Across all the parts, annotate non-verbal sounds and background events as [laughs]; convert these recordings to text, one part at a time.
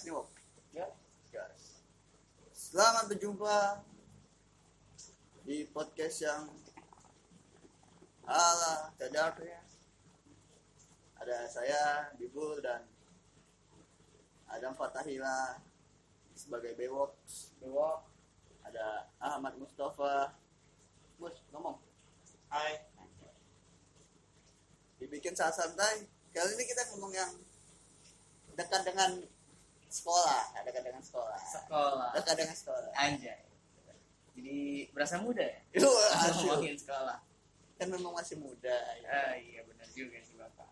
gas nih. Ya. Gas. Selamat berjumpa di podcast yang ala cadar ya. Ada saya, Bibul dan Adam Fatahila sebagai bewok. Bewok. Ada Ahmad Mustafa. Mus, ngomong. Hai. Dibikin saat santai. Kali ini kita ngomong yang dekat dengan sekolah, dekat dengan sekolah. Sekolah. Dekat dengan sekolah. Anjay. Jadi berasa muda ya? Ngomongin sekolah. kan memang masih muda. ya. Ah iya benar juga sih Bapak.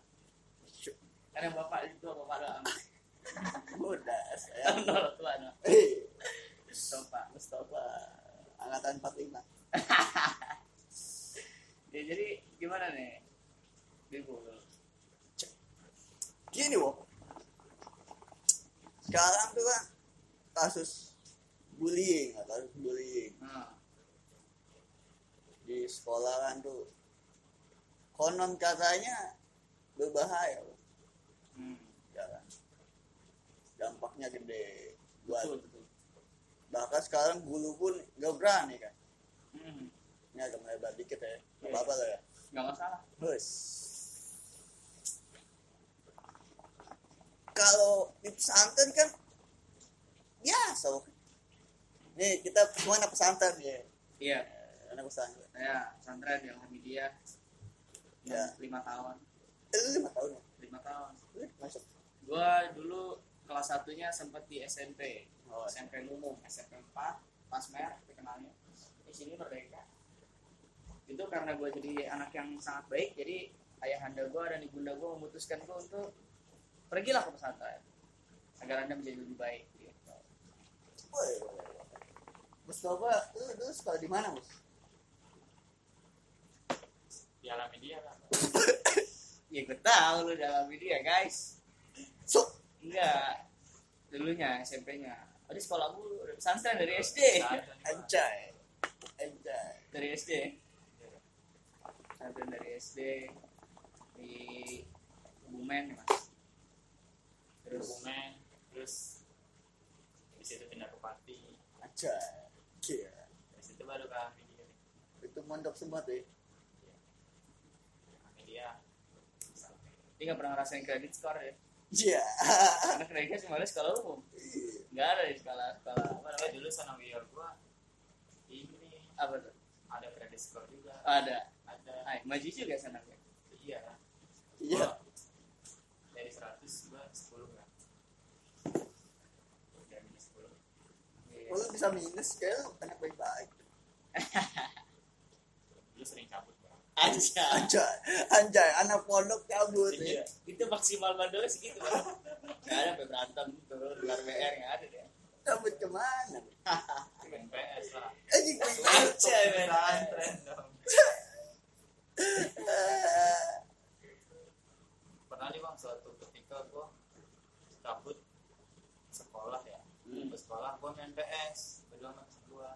Karena Bapak itu Bapak doang. Muda saya. Nol tua no. Bapak. Mustafa angkatan 45. [laughs] Ya, jadi gimana nih? Bibul. Gini, Wok. Sekarang tuh kan kasus bullying, kasus bullying Nah, di sekolah kan tuh konon katanya berbahaya, hmm. Ya kan? Dampaknya gede buat Betul, betul. bahkan sekarang guru pun gak berani kan. Hmm. Ini agak melebar dikit ya. Gak Iya. apa-apa lah ya. Gak masalah. Bus. Kalau di pesantren kan biasa. Wok. Nih kita semua anak pesantren ya. Iya. Anak pesantren. Saya pesantren yang Hamidiah. Ya. Yang lima tahun. Eh, lima tahun ya? Lima tahun. Masuk. Gua dulu kelas satunya sempat di SMP. Oh, SMP umum, SMP 4, Pasmer, terkenalnya. Di sini Merdeka. Itu karena gue jadi anak yang sangat baik, jadi ayahanda gue dan ibunda gue memutuskan gue untuk pergilah ke pesantren agar anda menjadi lebih baik. Gitu. Woi. Mustafa, lu dulu sekolah di mana, Mus? di alam media kan [coughs] Ya gue tahu lu dalam video guys. So, Enggak, dulunya SMP-nya. Oh, di sekolah udah pesantren dari SD. anjay. Anjay. Dari SD. Pesantren dari SD di Kebumen, Mas. Terus Terus Bumen terus di situ pindah ke Pati Anjay. Gila. dari situ baru ke media Itu mondok semua tuh ya. media dia nggak pernah ngerasain kredit skor ya. Iya. Karena kreditnya ada sekolah umum. Nggak ada di sekolah sekolah apa namanya? dulu sanawiar gua ini Apa tuh? ada kredit skor juga Ada. ada Ay, maju juga sana ya. iya Iya. Gua dari 100 gua 10 kan dari minus 10 Oh, lu bisa minus [laughs] lu anak baik-baik. dulu sering cabut bang Aja. Anjay, anjay, anak pondok cabut Iya. ya. Itu maksimal bandolnya segitu kan. Nggak ada sampai berantem turun gelar BR nggak ada deh. Cabut ke mana? [laughs] main PS lah Anjing Anjay, men. pesantren dong pernah nih bang suatu ketika gua cabut sekolah ya Hmm. ke sekolah gua main PS berdua sama temen gua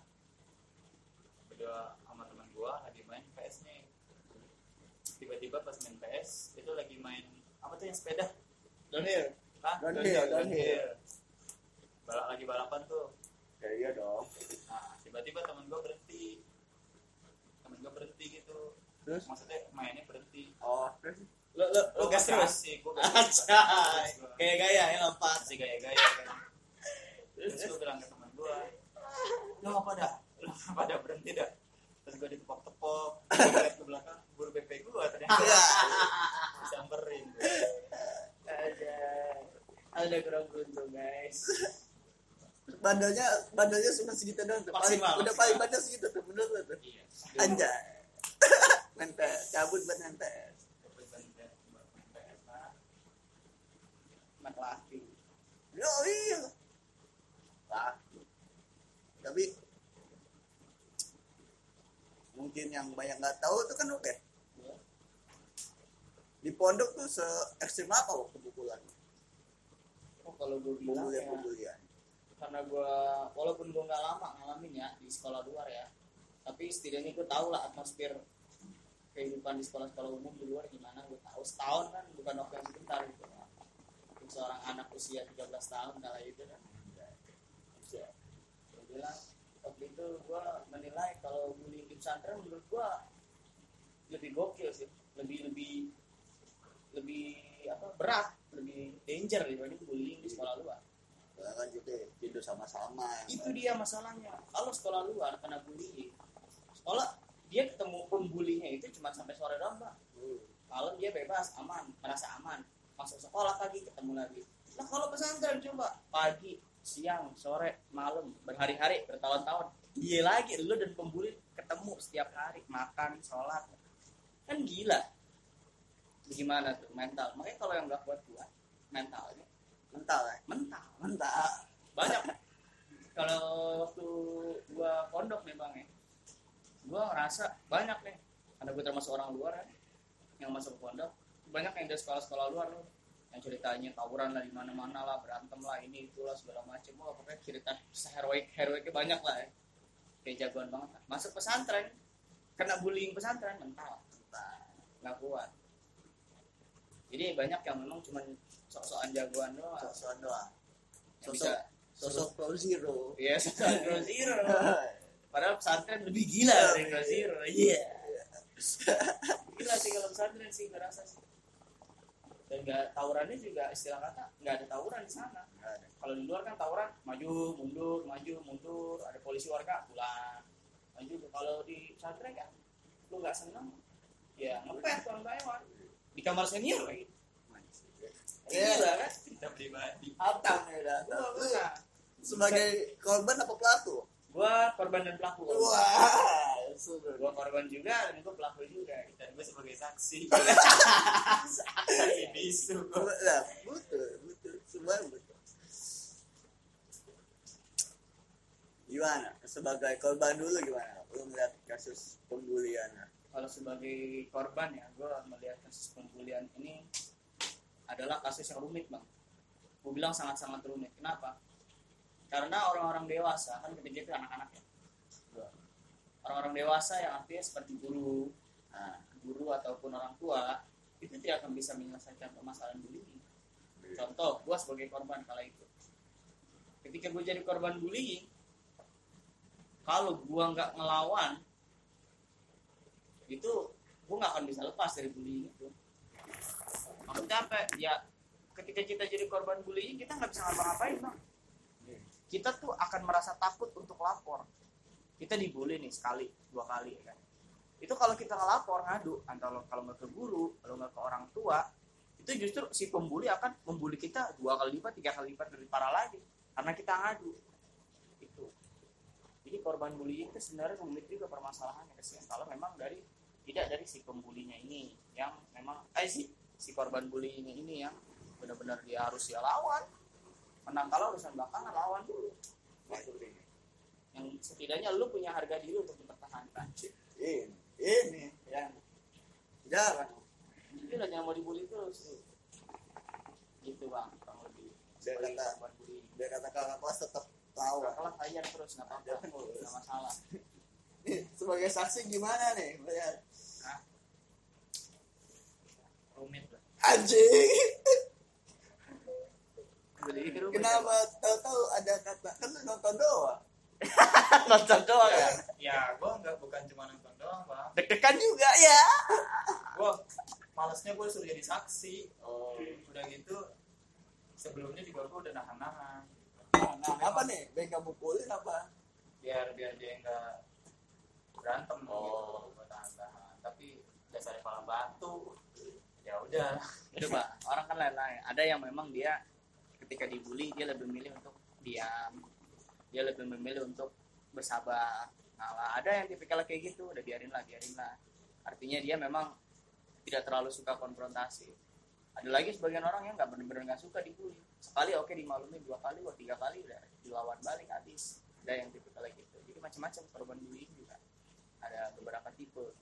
berdua sama teman gua lagi main PS nih tiba-tiba pas main PS itu lagi main apa tuh yang sepeda Downhill. Hah? Downhill, downhill. balap lagi balapan tuh Ya iya dong. nah tiba-tiba temen gua berhenti temen gua berhenti gitu Terus? maksudnya mainnya berhenti Oh, terus Lo lo lo gas terus. Terus gua- Kayak gaya ya lompat. masih gaya-gaya kan terus gue bilang ke teman gue lu ngapa dah lu [laughs] ngapa dah berhenti dah terus gue ditepok-tepok gue lihat ke belakang guru BP gue ternyata disamperin Ada. Ada kurang beruntung guys. bandelnya bandelnya cuma segitu doang tuh. Paling, Maksimal, udah paling bandel segitu tuh, bener tuh. iya Anjay. [laughs] Mentes, cabut buat mentes. Cepet banget, buat main PS lah. Anak laki. Yo iya. Laki. Tapi mungkin yang banyak nggak tahu tuh kan oke. Ya. Di pondok tuh se ekstrim apa waktu pukulan? Oh kalau gue bilang ya, karena gue walaupun gue nggak lama ngalamin ya di sekolah luar ya tapi setidaknya gue tahu lah atmosfer kehidupan di sekolah-sekolah umum di luar gimana gue tahu setahun kan bukan waktu yang sebentar gitu untuk seorang anak usia 13 tahun kala itu kan Iya. Gua bilang waktu itu gua menilai kalau bullying di pesantren menurut gua lebih gokil sih. Lebih lebih lebih apa berat lebih danger dibanding bullying di sekolah luar. Kan juga tidur sama-sama. ya itu dia masalahnya. Kalau sekolah luar kena bullying sekolah dia ketemu pembulinya itu cuma sampai sore doang bang Hmm. malam dia bebas aman merasa aman. Masuk sekolah pagi ketemu lagi. Nah kalau pesantren coba pagi siang sore malam berhari-hari bertahun-tahun. Dia lagi lu dan pembuli ketemu setiap hari makan sholat kan gila. Gimana tuh mental? Makanya kalau yang nggak kuat kuat mentalnya? Mental ya. mental. Mental. banyak. Kalau waktu gua pondok nih bang ya. Gua ngerasa banyak nih. Karena gue termasuk orang luar kan yang masuk pondok. Banyak yang dari sekolah-sekolah luar loh. Yang ceritanya tawuran lah di mana-mana lah berantem lah ini itulah segala macem. Wah pokoknya cerita heroik heroiknya banyak lah ya. Kayak jagoan banget. Lah. masuk pesantren kena bullying pesantren mental nggak kuat jadi banyak yang memang cuma sok-sokan jagoan doang Sosok doang. Sosok bisa sosok pro zero. Iya, sosok Grow Zero. [laughs] Padahal pesantren lebih gila dari Grow Zero. Iya. Gila sih kalau pesantren sih gue rasa sih. Dan nggak tawurannya juga istilah kata nggak ada tawuran di sana. Kalau di luar kan tawuran maju mundur maju mundur ada polisi warga pulang maju kalau di pesantren kan lu nggak seneng di kamar senior lagi gila kan Kita pribadi. Abang ya gua gua sebagai korban apa pelaku? gua korban dan pelaku Wah, gua korban juga dan gua pelaku juga Dan gue sebagai saksi. [laughs] saksi bisu. gua. Nah, betul, betul, semua betul. Gimana? Sebagai korban dulu gimana? Lu melihat kasus pembulian? Kalau sebagai korban ya gue melihat kasus pembulian ini adalah kasus yang rumit bang. Gue bilang sangat-sangat rumit. Kenapa? Karena orang-orang dewasa kan ketika itu anak-anak ya? Orang-orang dewasa yang artinya seperti guru Nah, guru ataupun orang tua itu tidak akan bisa menyelesaikan permasalahan bullying. Contoh gue sebagai korban kala itu. Ketika gue jadi korban bullying kalau gue nggak ngelawan itu gue nggak akan bisa lepas dari bullying itu. Maksudnya apa? Ya ketika kita jadi korban bullying kita nggak bisa ngapa-ngapain bang. Kita tuh akan merasa takut untuk lapor. Kita dibully nih sekali dua kali ya kan? Itu kalau kita ngelapor ngadu. Antara kalau nggak ke guru kalau nggak ke orang tua itu justru si pembuli akan membuli kita dua kali lipat tiga kali lipat lebih parah lagi. Karena kita ngadu. Itu. Jadi korban bullying itu sebenarnya rumit juga permasalahannya kesian kalau memang dari tidak dari si pembulinya ini yang memang eh si si korban bullying ini yang benar-benar dia harus dia lawan. Menang kalau urusan belakangan lawan. Dulu yang setidaknya lu punya harga diri untuk dipertahankan. Ini, ini yang jarang. Jadi lagi yang mau dibully terus. Gitu bang kurang lebih. Dia kata- Dia kata kakak kelas tetap tahu. Kalau kelas terus nggak apa-apa. Nggak masalah. Nih, sebagai saksi gimana nih? Melihat rumit lah anjing. Kenapa tahu-tahu ada kata kan nonton doang. [laughs] nonton doang ya Ya, gue nggak bukan cuma nonton doang, bang. deg-degan juga ya Gue malesnya gue suruh jadi saksi. Oh. Udah gitu, sebelumnya juga gue udah nahan-nahan. Nah, apa nih? Bengkel mukulin apa? Biar biar dia nggak berantem Oh. gitu, gue tahan-tahan. Tapi dasarnya malah batu. Ya udah. itu pak orang kan lain-lain. Ada yang memang dia ketika dibully dia lebih memilih untuk diam. Dia lebih memilih untuk bersabar. Nah ada yang tipikal kayak gitu udah biarin lah biarin lah. Artinya dia memang tidak terlalu suka konfrontasi. Ada lagi sebagian orang yang nggak benar-benar nggak suka dibully. Sekali oke dimaklumi dua kali wah tiga kali udah dilawan balik habis. Ada yang tipikal kayak gitu. Jadi macam-macam korban bullying juga. Ada beberapa tipe.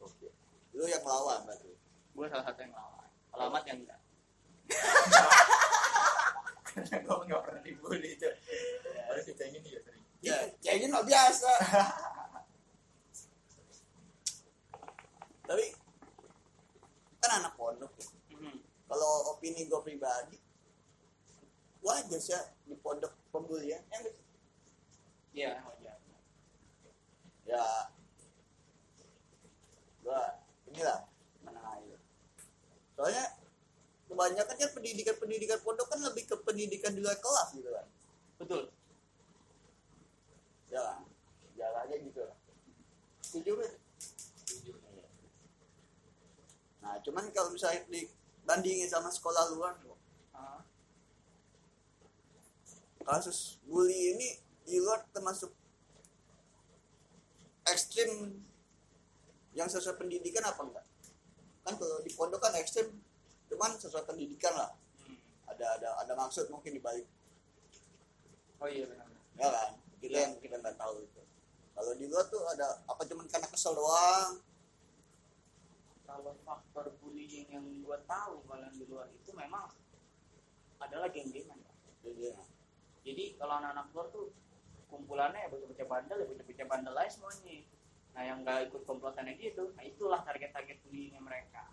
Oke. Lu yang melawan berarti. Gue salah satu yang lawan alamat yang enggak Karena gue nggak pernah dibully itu. Harus dicengin dia sering. Ya, kayaknya nggak biasa. Tapi kan anak pondok ya. Mhm. Kalau opini gue pribadi wajar sih ya di pondok pembulian ya nggak sih? iya wajar ya gua inilah soalnya kebanyakan kan pendidikan pendidikan pondok kan lebih ke pendidikan di luar kelas gitu kan. Betul. Ya kan? Jalannya gitu lah. Setuju kan nah cuman kalau misalnya dibandingin sama sekolah luar Ah, kasus bully ini di luar termasuk ekstrim yang sesuai pendidikan apa enggak kan kalau di pondok kan ekstrim cuman sesuai pendidikan lah. Hmm. ada ada ada maksud mungkin di balik oh iya benar ya kan? Kita yang kita nggak tahu itu. Kalau di luar tuh ada apa cuman karena kesel doang? Kalau faktor bullying yang gue tahu kalau yang di luar itu memang adalah geng-gengan jadi jadi kalau anak-anak luar tuh kumpulannya ya bocah-bocah bandel ya bocah-bocah bandel aja semuanya nah yang nggak ikut komplotannya gitu nah itulah target-target bullyingnya mereka.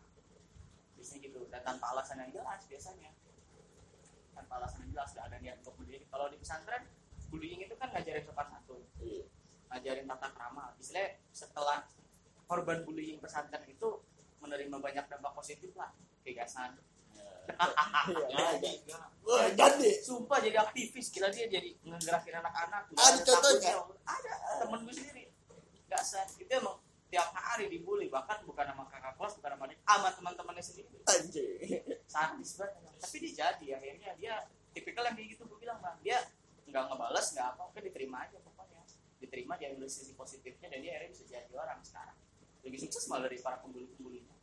Biasanya gitu dan tanpa alasan yang jelas biasanya. Tanpa alasan yang jelas gak ada niat untuk bullying kalau di pesantren bullying itu kan ngajarin sopan santun. Iya. Ngajarin tata krama. Istilahnya setelah korban bullying pesantren itu menerima banyak dampak positif lah. Kegasan. Iya kan, wah jadi. Sumpah jadi aktivis. Gila dia jadi ngegerakin anak-anak. Ada contohnya? ada. Temen gue sendiri nggak sah itu emang tiap hari dibully. Bahkan bukan sama kakak kelas bukan sama adik sama teman-temannya sendiri. Anjing. Sadis banget. Tapi dia jadi. Akhirnya dia tipikal yang kayak gitu gue bilang bang dia nggak ngebales nggak apa oke diterima aja pokoknya. Diterima dia ambil sisi positifnya dan dia akhirnya bisa jadi orang sekarang. Lebih sukses malah dari para pembuli-pembulinya.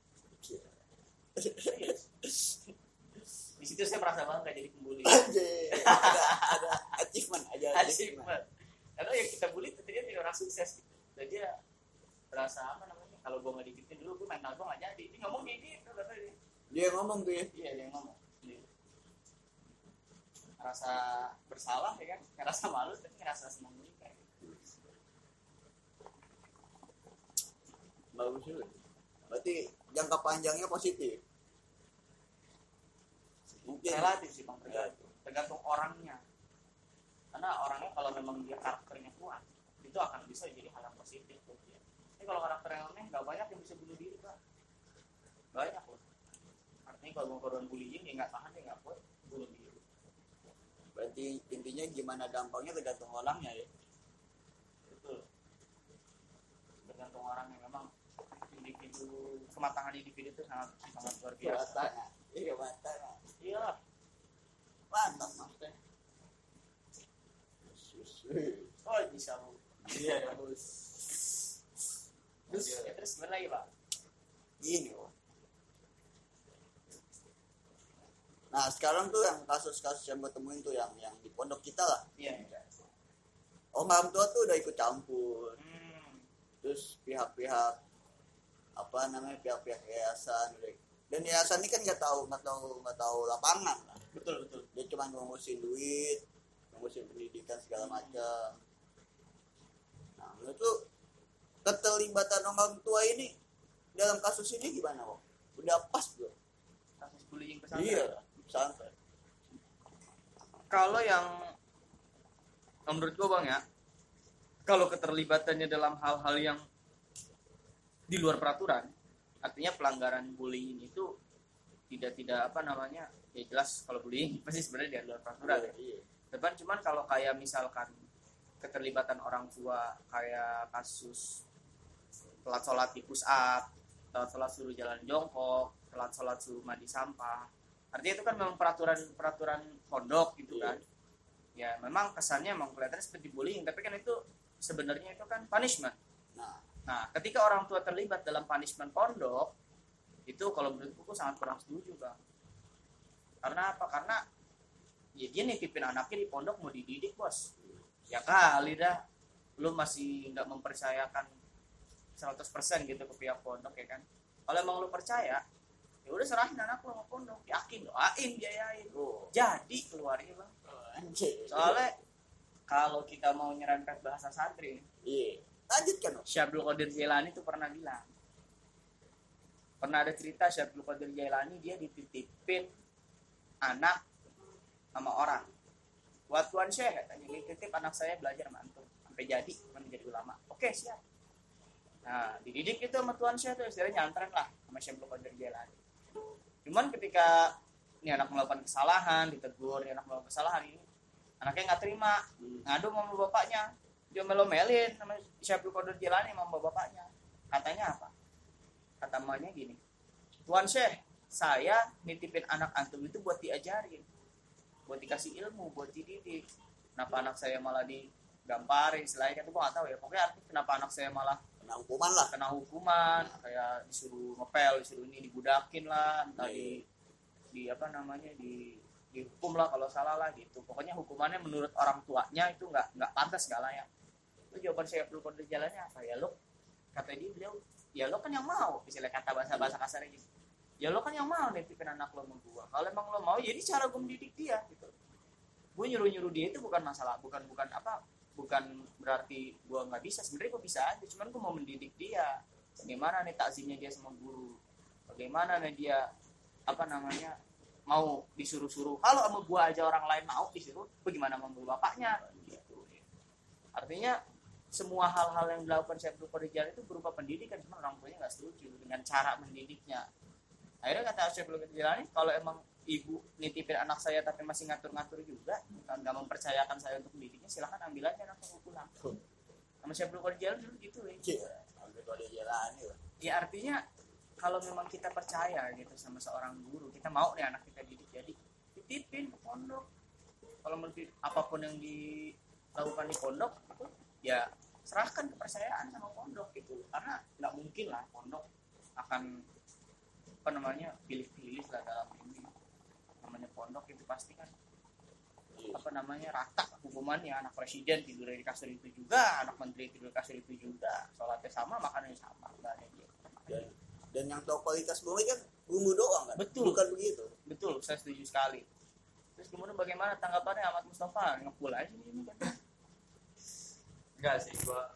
Di situ saya merasa bangga jadi pembuli. Anjing. Ada ada achievement aja [laughs] achievement. Karena yang kita bully dia jadi orang sukses gitu. Dan dia merasa apa namanya kalau gue nggak digituin dulu gue mental gue nggak jadi. Dia ngomong kayak gitu kata dia. Dia ngomong tuh ya? Iya dia ngomong. Dia ngerasa bersalah ya kan? Ngerasa malu tapi ngerasa senang juga. Bagus juga. Berarti jangka panjangnya positif? Mungkin. Relatif sih bang. Tergantung tergantung orangnya. Karena orangnya kalau memang dia karakternya kuat itu akan bisa jadi hal yang positif buat dia ini kalau karakter yang aneh nggak banyak yang bisa bunuh diri pak. Banyak loh artinya kalau mau korban bullying dia nggak tahan dia nggak kuat bunuh diri. Berarti intinya gimana dampaknya tergantung orangnya ya? Betul. Tergantung orang yang memang individu kematangan individu itu sangat sangat luar biasa. Iya matanya iya mantap maksudnya oh bisa bu iya terus terus ya, terus gimana lagi pak? Gini loh nah sekarang tuh yang kasus-kasus yang gue temuin tuh yang yang di pondok kita lah. Iya orang tua tuh udah ikut campur. Hmm. terus pihak-pihak apa namanya pihak-pihak yayasan. Dan yayasan ini kan nggak tahu nggak tahu nggak tahu lapangan lah. Betul betul. Dia cuma ngurusin duit ngurusin pendidikan segala macam lu keterlibatan orang tua ini dalam kasus ini gimana kok udah pas belum? Kasus bullying pesantren. Iya pesantren. Kalau yang menurut gua bang ya kalau keterlibatannya dalam hal-hal yang di luar peraturan artinya pelanggaran bullying itu tidak tidak apa namanya ya jelas kalau bullying [laughs] pasti sebenarnya di luar peraturan. Ya. iya. Depan cuman kalau kayak misalkan keterlibatan orang tua kayak kasus telat sholat di push up, telat sholat suruh jalan jongkok, telat sholat suruh mandi sampah. Artinya itu kan memang peraturan peraturan pondok gitu kan. Ya memang kesannya memang kelihatannya seperti bullying, tapi kan itu sebenarnya itu kan punishment. nah Nah, ketika orang tua terlibat dalam punishment pondok, itu kalau menurut buku sangat kurang setuju, Bang. Karena apa? Karena ya dia nitipin anaknya di pondok mau dididik, Bos. Ya kali dah. Lu masih nggak mempercayakan 100% gitu ke pihak pondok ya kan. Kalau emang lu percaya, ya udah serahin anak lu sama pondok, yakin doain, biayain. oh. Jadi keluarnya, Bang. anjir Soalnya kalau kita mau nyerempet bahasa santri, iya. Lanjutkan dong Syabdul Qadir Jailani itu pernah bilang pernah ada cerita Syabdul Qadir Jailani dia dititipin anak sama orang buat tuan syekh katanya. Titip anak saya belajar sama antum. Sampai jadi sampai jadi ulama. Oke siap. Nah dididik itu sama tuan syekh tuh istilahnya nyantren lah sama Syekh Qadir Jailani. Cuman ketika ini anak melakukan kesalahan ditegur ini anak melakukan kesalahan ini anaknya nggak terima. Ngadu sama bapaknya. Dia melomelin sama Syekh Qadir Jailani sama bapaknya. Katanya apa? Kata mamanya gini Tuan Syekh saya nitipin anak antum itu buat diajarin buat dikasih ilmu buat dididik. Kenapa anak saya malah digamparin selain itu gua nggak tahu ya. Pokoknya artinya kenapa anak saya malah kena hukuman lah. Kena hukuman kayak disuruh ngepel disuruh ini dibudakin lah entah di di apa namanya di dihukum lah kalau salah lah gitu. Pokoknya hukumannya menurut orang tuanya itu nggak nggak pantas nggak layak itu jawaban saya perlu kode jalannya apa? Ya lo kata dia beliau ya lo kan yang mau misalnya kata bahasa bahasa kasarnya gitu ya lo kan yang mau nitipin anak lo sama gua. Kalau emang lo mau jadi cara gue mendidik dia gitu. Gue nyuruh nyuruh dia itu bukan masalah bukan bukan apa bukan berarti gua nggak bisa. Sebenarnya gue bisa aja cuman gue mau mendidik dia. Bagaimana nih takzimnya dia sama guru? Bagaimana nih dia apa namanya mau disuruh-suruh kalau sama gua aja orang lain mau disuruh bagaimana sama bapaknya? Gitu. Artinya semua hal-hal yang dilakukan Abdul Qadir Jailani itu berupa pendidikan cuma orang tuanya nggak setuju dengan cara mendidiknya akhirnya kata Syekh Abdul Qadir Jailani kalau emang ibu nitipin anak saya tapi masih ngatur-ngatur juga nggak mempercayakan saya untuk mendidiknya silahkan ambil aja anak saya pulang. Sama Abdul Qadir Jailani dulu gitu ya kalau jalani ya artinya kalau memang kita percaya gitu sama seorang guru kita mau nih anak kita didik jadi titipin ke pondok. Kalau menurut apa pun yang dilakukan di pondok itu ya serahkan kepercayaan sama pondok gitu. Karena nggak mungkin lah pondok akan apa namanya pilih-pilih lah dalam ini namanya pondok itu pasti kan Iya. apa namanya rata hukumannya anak presiden tidur di kasur itu juga anak menteri tidur di kasur itu juga sholatnya sama makanannya sama nggak ada yang. Dan, dan yang tahu kualitas bumi kan bumbu doang kan? Betul. Bukan begitu. betul saya setuju sekali terus kemudian bagaimana tanggapannya Ahmad Mustafa ngepul aja ini kan enggak sih gua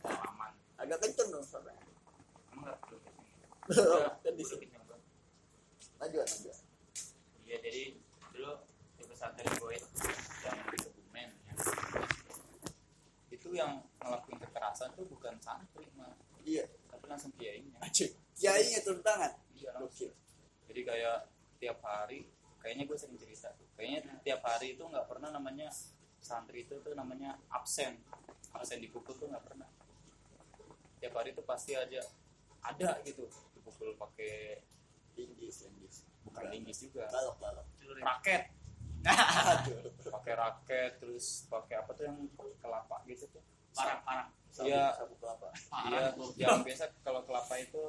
pengalaman Agak kenceng dong suaranya. Perlu kan di sini. Lanjut, lanjut. iya jadi dulu di pesantren gue yang di Kebumen ya. itu yang ngelakuin kekerasan tuh bukan santri mah Iya. tapi langsung kiainya. Kiainya turun tangan. iya langsung jadi kayak tiap hari kayaknya gue sering cerita kayaknya tiap hari itu nggak pernah namanya santri itu tuh namanya absen absen dipukul tuh nggak pernah tiap hari itu pasti aja ada gitu dipukul pakai Linggis, linggis. bukan linggis juga Balok, balok. raket Aduh. [laughs] pakai raket terus pakai apa tuh yang kelapa gitu tuh parah parah Sabu, Iya. sabu kelapa. iya yang biasa kalau kelapa itu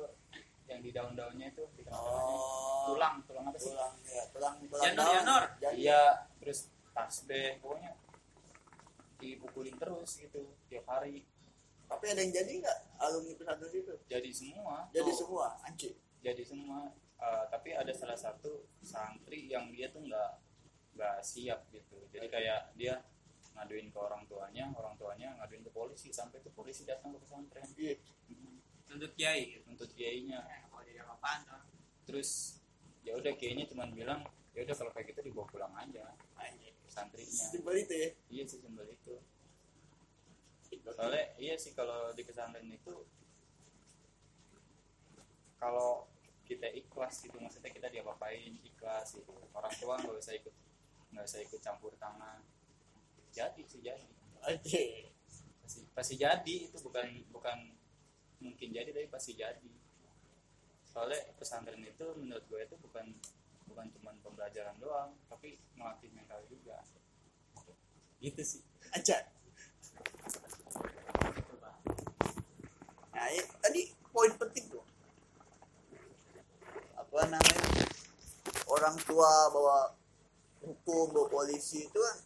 yang di daun-daunnya itu namanya Oh. tulang tulang apa sih Tulang, ya. Tulang, tulang Janur, daun. janur. Janur. iya terus tasbih pokoknya dipukulin terus gitu tiap hari Tapi ada yang jadi nggak? Alumni pesantren itu? jadi semua. Jadi Oh, semua, anjir. jadi semua Eh, tapi ada salah satu santri yang dia tuh nggak nggak siap gitu. Jadi kayak dia ngaduin ke orang tuanya orang tuanya ngaduin ke polisi sampai tuh polisi datang ke pesantren. Iya. Hmm, tuntut kiai gitu untuk kiainya. Tuh? Terus ya udah kiainya cuma bilang ya udah kalau kayak gitu dibawa pulang aja. Anjir. santrinya. Simpel itu ya. iya sih sembel itu soalnya iya sih kalau di pesantren itu kalau kita ikhlas gitu maksudnya kita diapa-apain ikhlas gitu. Orang tua nggak usah ikut nggak usah ikut campur tangan. Jadi sih jadi. Anjir. pasti pasti jadi itu bukan bukan mungkin jadi tapi pasti jadi. Soalnya pesantren itu menurut gue itu bukan bukan cuma pembelajaran doang tapi melatih mental juga. Gitu sih. Anjir. Nah, ya, tadi poin penting tuh. Apa namanya? Orang tua bawa hukum, bawa polisi itu kan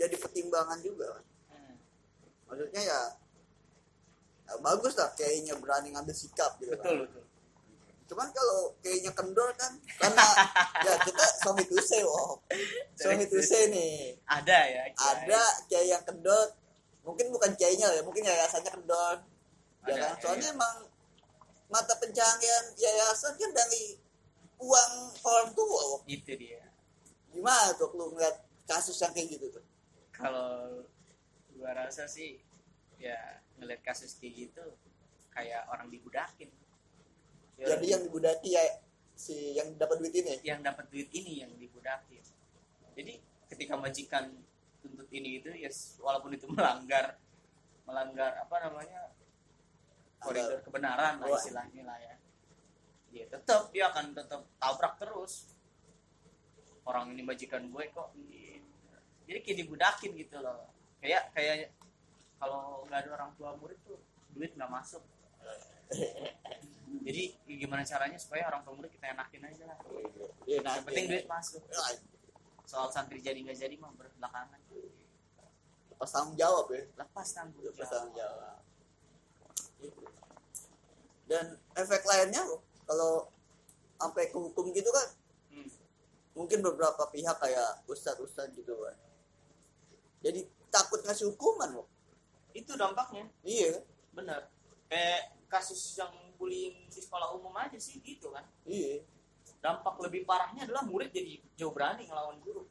jadi pertimbangan juga kan. Hmm. Maksudnya ya, ya bagus lah kayaknya berani ngambil sikap gitu kan. betul Cuman kalau kayaknya kendor kan karena [laughs] ya kita suami tuse wow. Suami tuse nih. ada ya kiai. Ada kiai yang kendor, mungkin bukan kiainya ya, mungkin yayasannya kendor. Ya kan? iya, Soalnya emang mata pencaharian yayasan kan dari uang orang tua Wok. itu dia. Gimana tuh lu ngeliat kasus yang kayak gitu tuh? Kalau gua rasa sih ya ngeliat kasus kayak gitu kayak orang dibudakin. Ya, jadi yang dibudaki ya si yang dapat duit ini? Yang dapat duit ini yang dibudakin. Jadi ketika majikan tuntut ini itu ya walaupun itu melanggar melanggar apa namanya koridor kebenaran lah istilahnya lah ya. Ya tetap dia akan tetap tabrak terus. Orang ini majikan gue kok ini. jadi kayak dibudakin gitu loh. Kayak kayak kalau nggak ada orang tua murid tuh duit nggak masuk. Jadi gimana caranya supaya orang tua murid kita enakin aja lah. Iya, nah, yang penting iya. duit masuk. Ya, soal santri jadi nggak jadi mah berbelakangan pas tanggung jawab ya. Lepas tanggung jawab. tanggung jawab. Gitu. Dan efek lainnya loh, kalau sampai ke hukum gitu kan Hmm. mungkin beberapa pihak kayak ustadz ustadz gitu kan jadi takut ngasih hukuman loh itu dampaknya. Iya. Bener kayak kasus yang bullying di sekolah umum aja sih gitu kan. Iya. Dampak lebih parahnya adalah murid jadi jauh berani ngelawan guru.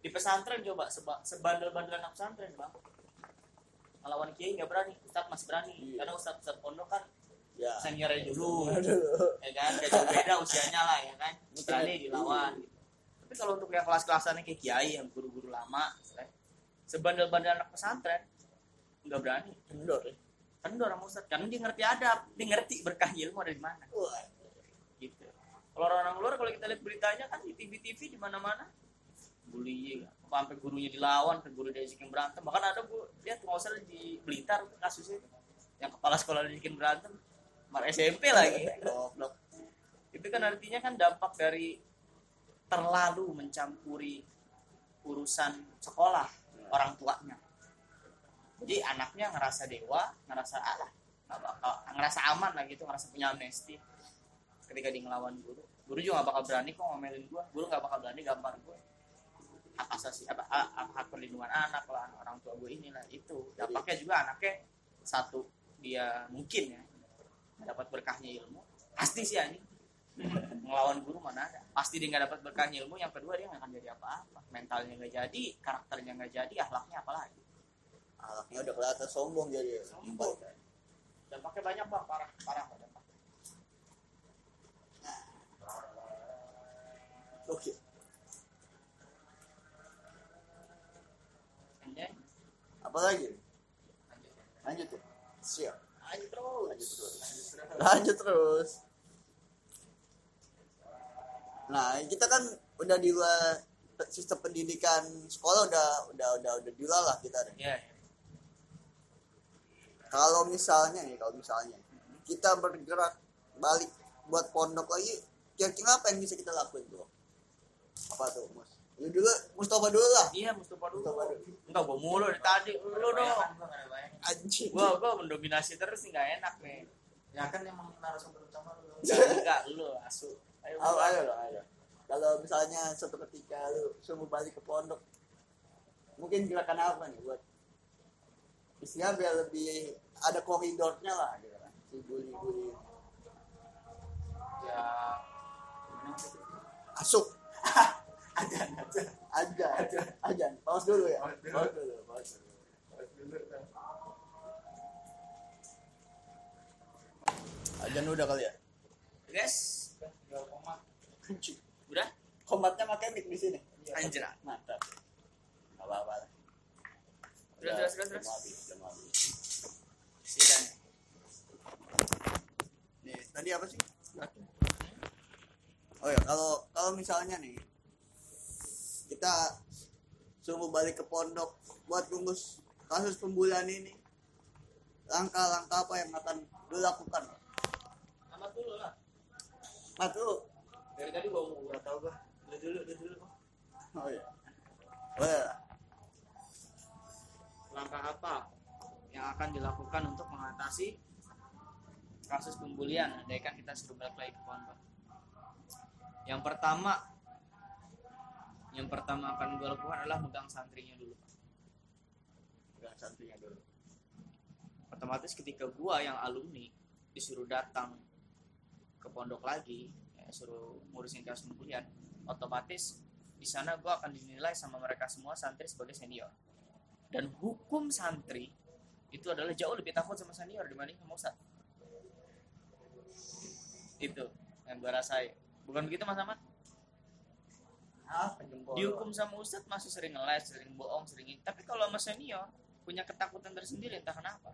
Di pesantren coba seba, sebandel-bandel anak pesantren bang ngelawan kiai nggak berani ustadz masih berani. Iya. karena ustadz ustadz pondok kan ya. seniornya dulu. Ya kan gak jauh beda usianya lah ya kan. Berani dilawan gitu. tapi kalau untuk yang kelas-kelasannya kayak kiai yang guru-guru lama sebandel-bandel anak pesantren nggak berani. Kendor ya? Kendor sama ustadz. Karena dia ngerti adab dia ngerti berkah ilmu ada di mana. Wah, gitu. Kalau orang luar kalau kita lihat beritanya kan di TV-TV di mana-mana bullying sampai gurunya dilawan ke guru diajakin berantem. Bahkan ada bu lihat nggak usah di Blitar kasusnya. Yang kepala sekolah diajakin berantem. Mar SMP lagi. Goblok. Itu kan artinya kan dampak dari terlalu mencampuri urusan sekolah orang tuanya. Jadi anaknya ngerasa dewa ngerasa nggak bakal ngerasa aman lah gitu ngerasa punya amnesti. Ketika dia ngelawan guru guru juga gak bakal berani kok ngomelin gua. Guru gak bakal berani gambar gua hak asasi apa hak, perlindungan anak lah orang tua gue inilah itu. Dampaknya juga anaknya satu dia mungkin ya dapat berkahnya ilmu. Pasti sih anjing. [laughs] Ngelawan guru mana ada. Pasti dia nggak dapat berkahnya ilmu yang kedua dia nggak akan jadi apa-apa. Mentalnya nggak jadi karakternya nggak jadi akhlaknya apalagi anaknya udah kelihatan sombong jadi. Sombong. dampaknya banyak bang parah parah Pak, dampaknya. oke. Anjay. Apalagi Lanjut. lanjut ya siap Lanjut terus Lanjut terus. lanjut terus nah kita kan udah di luar sistem pendidikan sekolah udah udah udah udah di luar lah kita deh. Iya, iya. kalau misalnya nih kalau misalnya kita bergerak balik buat pondok lagi kira-kira apa yang bisa kita lakuin tuh apa tuh mus lu dulu Mustafa dulu lah. Iya Mustafa dulu. Mustafa dulu. Enggak gua mulu dari tadi. Lu dong. Anjing. Gua gua mendominasi terus nih nggak enak nih ya kan emang narasumber utama lu. Enggak enggak lu asu. Ayo ayo lu. ayo ayo. Kalau misalnya suatu ketika lu suruh balik ke pondok mungkin gerakan apa nih buat istilahnya biar lebih ada koridornya lah gitu kan. Si bully bully ya asuk [laughs] ada aja aja aja. Pause dulu ya. Pause dulu. pause dulu pause dulu. Ajan udah kali ya? Guys. Udah? Komatnya pakai mic di sini. Anjir mantap. Nggak apa-apa lah. Terus, Udah, terus, terus, udah terus. sidan. Nih tadi apa sih? Oh ya kalau kalau misalnya nih kita suruh balik ke pondok buat ngurus kasus pembulian ini. Langkah-langkah apa yang akan dilakukan? Amat dulu lah. Nah tuh dari tadi gua mau nggak tahu gua. Lu dulu lu dulu oh ya boleh lah. langkah apa yang akan dilakukan untuk mengatasi kasus pembulian? Andai kan kita suruh balik lagi ke pondok. Yang pertama yang pertama akan gue lakukan adalah megang santrinya dulu Udah santunya dulu. Otomatis ketika gua yang alumni disuruh datang ke pondok lagi ya, suruh ngurusin kasus pembulian otomatis di sana gue akan dinilai sama mereka semua santri sebagai senior. Dan hukum santri itu adalah jauh lebih takut sama senior dibanding sama ustad itu yang gue rasain. Bukan begitu mas Ahmad apa dihukum sama ustad masih sering ngeles sering bohong sering ini tapi kalau sama senior punya ketakutan tersendiri entah kenapa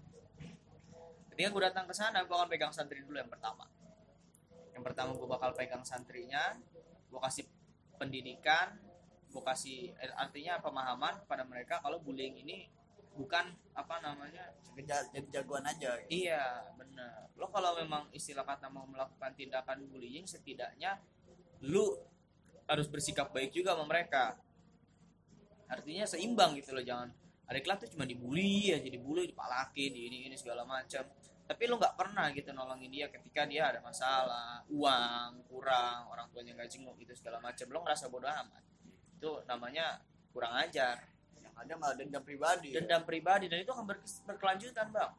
ketika gue datang ke sana gue akan pegang santri dulu yang pertama yang pertama gue bakal pegang santrinya gue kasih pendidikan gue kasih eh, artinya pemahaman kepada mereka kalau bullying ini bukan apa namanya jadi jagoan aja gitu. Iya, benar. Lo kalau memang istilah kata mau melakukan tindakan bullying, setidaknya lu harus bersikap baik juga sama mereka. Artinya seimbang gitu loh, jangan ada kelas tuh cuma dibully aja, dibully, dipalakin, di ini ini segala macam. Tapi lo nggak pernah gitu nolongin dia ketika dia ada masalah, uang kurang, orang tuanya nggak jenguk gitu segala macam. Lo ngerasa bodoh amat. Itu namanya kurang ajar yang ada malah dendam pribadi dendam pribadi dan itu akan ber- berkelanjutan bang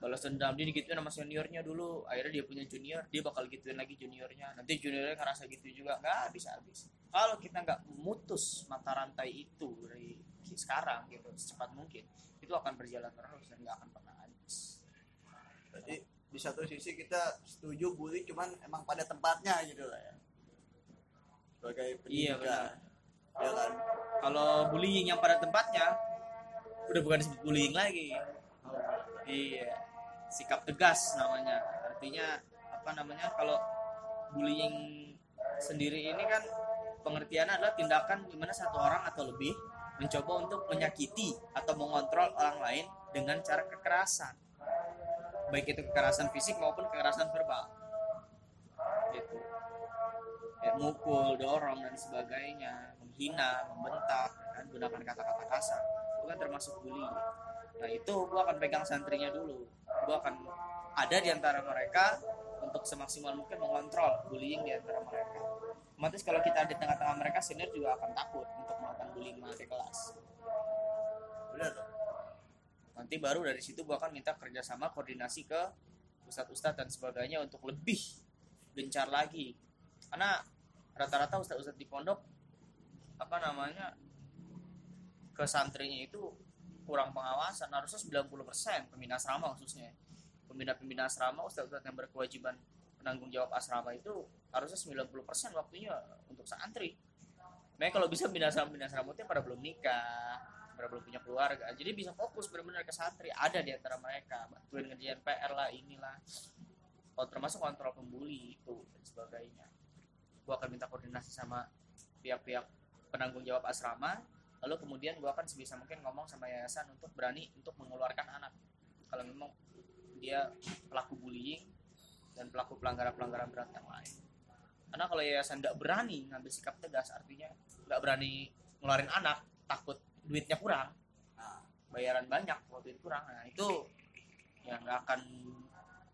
balas dendam. Dia digituin sama seniornya dulu. Akhirnya dia punya junior dia bakal gituin lagi juniornya. Nanti juniornya ngerasa gitu juga. Nggak habis habis. Kalau kita nggak memutus mata rantai itu dari sekarang gitu secepat mungkin itu akan berjalan terus dan nggak akan pernah habis. Jadi di satu sisi kita setuju bully cuman emang pada tempatnya gitu lah ya. Sebagai Iya, pendidikan. Ya kan? kalau bullying yang pada tempatnya udah bukan disebut bullying lagi. Iya sikap tegas namanya. Artinya apa namanya kalau bullying sendiri ini kan pengertiannya adalah tindakan di mana satu orang atau lebih mencoba untuk menyakiti atau mengontrol orang lain dengan cara kekerasan. Baik itu kekerasan fisik maupun kekerasan verbal. Gitu. Kayak mukul, dorong dan sebagainya, menghina, membentak, kan gunakan kata-kata kasar, itu kan termasuk bully. Nah itu gua akan pegang santrinya dulu, gua akan ada di antara mereka untuk semaksimal mungkin mengontrol bullying di antara mereka. Otomatis kalau kita ada di tengah-tengah mereka, senior juga akan takut untuk melakukan bullying di kelas. Benar. Nanti baru dari situ gua akan minta kerjasama koordinasi ke ustadz-ustadz dan sebagainya untuk lebih gencar lagi karena rata-rata ustadz-ustadz di pondok apa namanya ke santrinya itu kurang pengawasan harusnya 90% pembina asrama khususnya. Pembina-pembina asrama ustadz-ustadz yang berkewajiban penanggung jawab asrama itu harusnya 90% waktunya untuk santri. Makanya kalau bisa pembina asrama pembina asrama itu pada belum nikah pada belum punya keluarga. Jadi bisa fokus benar-benar ke santri. Ada di antara mereka bantuin ngerjain PR lah inilah. Kalau termasuk kontrol pembuli itu dan sebagainya. Gua akan minta koordinasi sama pihak-pihak penanggung jawab asrama lalu kemudian gua akan sebisa mungkin ngomong sama yayasan untuk berani untuk mengeluarkan anak. Kalau memang dia pelaku bullying dan pelaku pelanggaran-pelanggaran berat yang lain. Karena kalau yayasan nggak berani ngambil sikap tegas artinya nggak berani ngeluarin anak takut duitnya kurang Nah, bayaran banyak kalau duit kurang. Nah itu ya nggak akan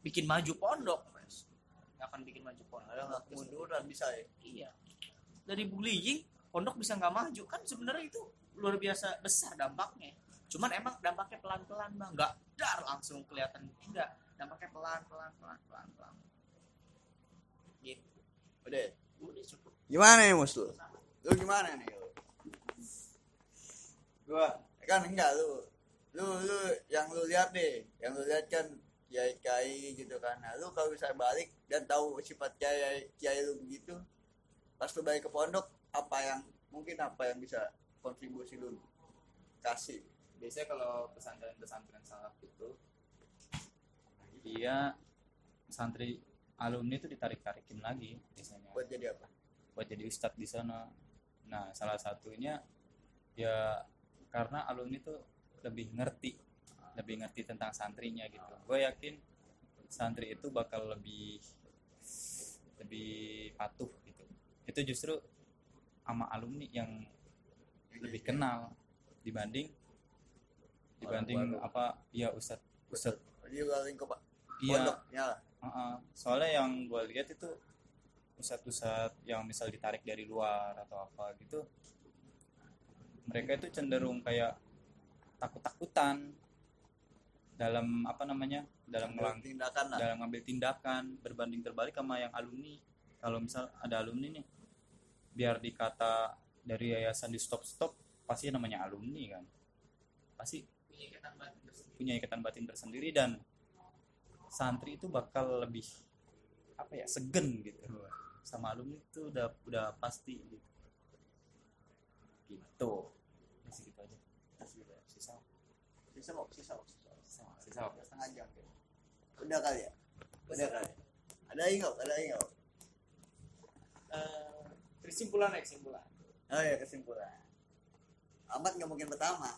bikin maju pondok Mas. nggak akan bikin maju pondok. Ada nggak kemunduran bisa ya. iya. Dari bullying pondok bisa nggak maju kan sebenarnya itu luar biasa besar dampaknya cuman emang dampaknya pelan pelan bang nggak dar langsung kelihatan enggak dampaknya pelan pelan pelan pelan pelan gitu Udah. udah cukup Gimana nih mus lu? Lu gimana nih? Lu? Gua kan enggak lu. Lu lu yang lu lihat deh, yang lu lihat kan kiai kiai gitu kan. Nah, lu kalau bisa balik dan tahu sifat kiai kiai lu begitu, pas lu balik ke pondok, apa yang mungkin apa yang bisa kontribusi lu kasih? biasanya kalau pesantren-pesantren salaf itu dia santri alumni itu ditarik-tarikin lagi biasanya Buat jadi apa? buat jadi ustadz di sana nah salah satunya ya karena alumni tuh lebih ngerti lebih ngerti tentang santrinya gitu gue yakin santri itu bakal lebih lebih patuh itu justru sama alumni yang lebih kenal dibanding dibanding apa ya ustadz ustadz Jadi lingkup iya ya. Heeh. soalnya yang gue lihat itu pusat-pusat yang misal ditarik dari luar atau apa gitu mereka itu cenderung kayak takut-takutan dalam apa namanya dalam melang tindakan lah. dalam ngambil tindakan berbanding terbalik sama yang alumni kalau misal ada alumni nih biar dikata dari yayasan di stop stop pasti namanya alumni kan. Pasti punya ikatan batin tersendiri. punya ikatan batin tersendiri dan santri itu bakal lebih apa ya segen gitu. Sama alumni itu udah udah pasti gitu. Gitu. Ya segitu aja. Sisa sisa mau sisa mau sisa sisa setengah jam. Ya. udah kali ya? Udah kali. ada nggak? Ada lagi nggak? Eh, kesimpulan ya kesimpulan. Oh ya kesimpulan. Amat nggak mungkin pertama.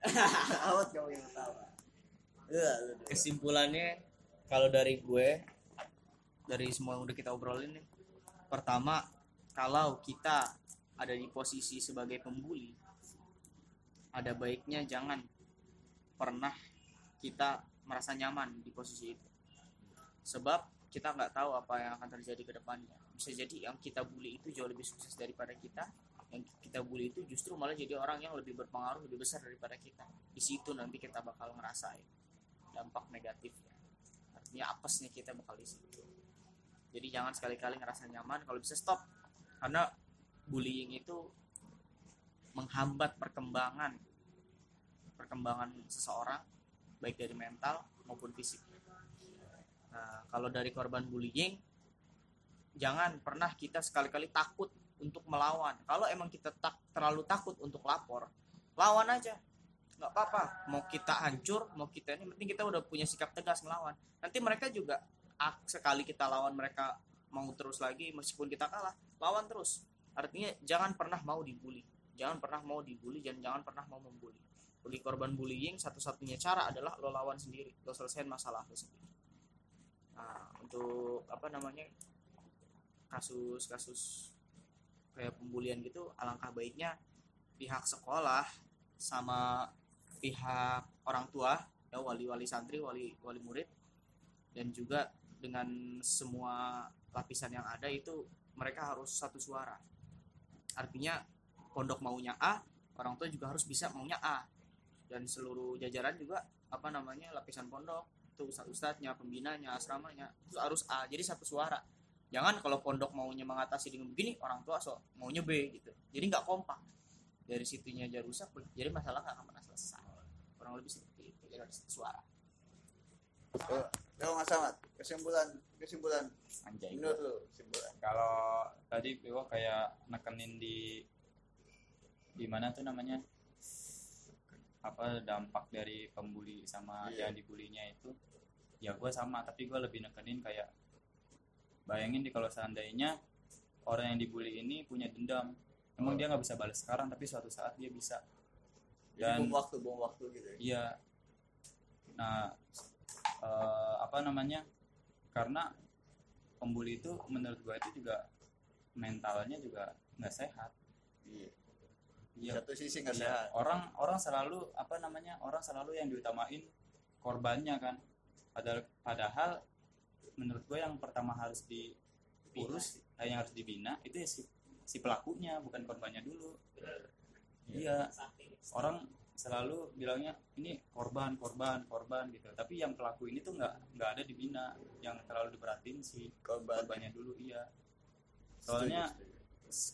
[laughs] Amat nggak mungkin pertama. Udah. kesimpulannya kalau dari gue dari semua yang udah kita obrolin nih pertama kalau kita ada di posisi sebagai pembuli ada baiknya jangan pernah kita merasa nyaman di posisi itu. Sebab kita nggak tahu apa yang akan terjadi ke depannya bisa jadi yang kita bully itu jauh lebih sukses daripada kita. Yang kita bully itu justru malah jadi orang yang lebih berpengaruh lebih besar daripada kita. Di situ nanti kita bakal ngerasain dampak negatifnya. Artinya apesnya kita bakal di situ? Jadi jangan sekali-kali ngerasa nyaman kalau bisa stop. Karena bullying itu menghambat perkembangan perkembangan seseorang baik dari mental maupun fisik. Nah kalau dari korban bullying jangan pernah kita sekali-kali takut untuk melawan. Kalau emang kita tak terlalu takut untuk lapor lawan aja. Nggak apa-apa. Mau kita hancur mau kita ini penting kita udah punya sikap tegas ngelawan nanti mereka juga sekali kita lawan mereka mau terus lagi meskipun kita kalah lawan terus. Artinya jangan pernah mau dibully. Jangan pernah mau dibully dan jangan pernah mau membuli bagi korban bullying satu-satunya cara adalah lo lawan sendiri. Lo selesaiin masalah lo sendiri. Nah untuk apa namanya kasus-kasus kayak pembulian gitu alangkah baiknya pihak sekolah sama pihak orang tua ya wali-wali santri wali wali murid dan juga dengan semua lapisan yang ada itu mereka harus satu suara. Artinya pondok maunya A orang tua juga harus bisa maunya A. Dan seluruh jajaran juga apa namanya lapisan pondok itu ustadz ustadznya pembinanya asramanya itu harus A. Jadi satu suara jangan kalau pondok maunya mengatasi dengan begini orang tua so maunya B gitu. Jadi nggak kompak. Dari situnya aja rusak jadi masalah nggak akan pernah selesai. Kurang lebih seperti itu jadi harus satu suara Kalau nggak sama, kesimpulan kesimpulan. Anjay. Menurut lu kesimpulan. kalau tadi Dewa kayak nekenin di di mana tuh namanya? Apa dampak dari pembuli sama Iya. yang dibulinya itu? Ya gue sama tapi gue lebih nekenin kayak bayangin di kalau seandainya orang yang dibully ini punya dendam emang dia nggak bisa balas sekarang tapi suatu saat dia bisa Dan- bom waktu, bom waktu gitu. ya. Iya. Nah, eh, apa namanya? Karena pembuli itu menurut gue itu juga mentalnya juga nggak sehat. Iya. Iya. Satu sisi nggak Iya. sehat. Orang orang selalu apa namanya? Orang selalu yang diutamain korbannya kan. Padahal padahal menurut gue yang pertama harus diurus, eh, yang harus dibina itu ya si si pelakunya bukan korbannya dulu. Iya. Orang selalu bilangnya ini korban korban korban gitu tapi yang pelaku ini tuh nggak nggak ada dibina yang terlalu diberatin si Korban. korbannya dulu iya soalnya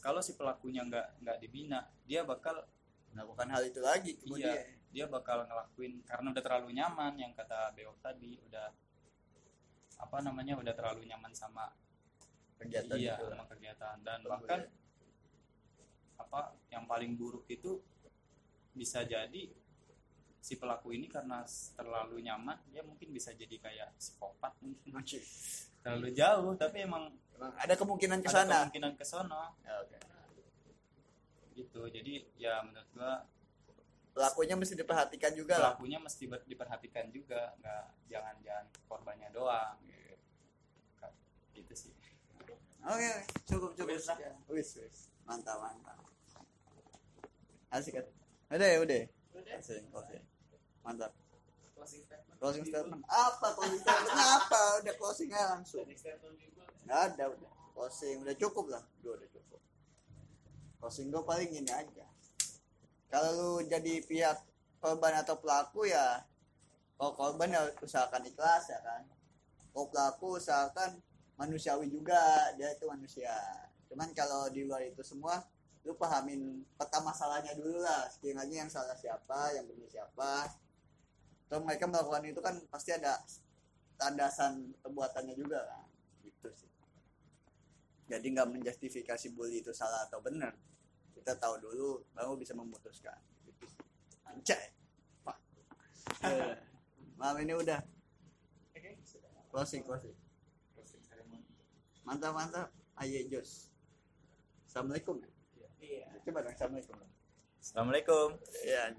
kalau si pelakunya nggak nggak dibina dia bakal melakukan hal itu lagi kemudian. iya dia bakal ngelakuin karena udah terlalu nyaman yang kata Beo tadi udah apa namanya udah terlalu nyaman sama Kegiatan iya itu. sama kegiatan dan bahkan apa yang paling buruk itu bisa jadi si pelaku ini karena terlalu nyaman dia mungkin bisa jadi kayak psikopat mungkin terlalu jauh tapi emang Emang ada kemungkinan ke ada sana. kemungkinan ke sono Ya, Oke. gitu jadi ya menurut gua Pelakunya mesti diperhatikan juga lah. pelakunya mesti diperhatikan juga nggak jangan jangan korbannya doang gitu, gitu sih Oke, oke. cukup cukup. Wis. Ya. Wis, wis. Mantap, mantap. Asik kan? Udah ya, udah. Udah. Closing, closing. Mantap. closing statement Closing statement. Apa closing statement? apa? Udah closing aja langsung. Nggak ada, udah. Closing udah cukup lah. Udah, udah cukup. Closing gue paling gini aja. Kalau lu jadi pihak korban atau pelaku ya kalau korban ya usahakan ikhlas ya kan. Kalau pelaku usahakan manusiawi juga dia itu manusia. Cuman kalau di luar itu semua lu pahamin peta masalahnya dulu lah. Sekiranya yang salah siapa yang benar siapa. Atau mereka melakukan itu kan pasti ada tandasan perbuatannya juga kan. Gitu sih. Jadi nggak menjustifikasi bully itu salah atau benar kita tahu dulu baru bisa memutuskan. Anjay. Pak. Eh, [laughs] malam ini udah. Closing closing. Mantap mantap. Ayo jos. Assalamualaikum iya. Coba dong assalamualaikum. Assalamualaikum. Ya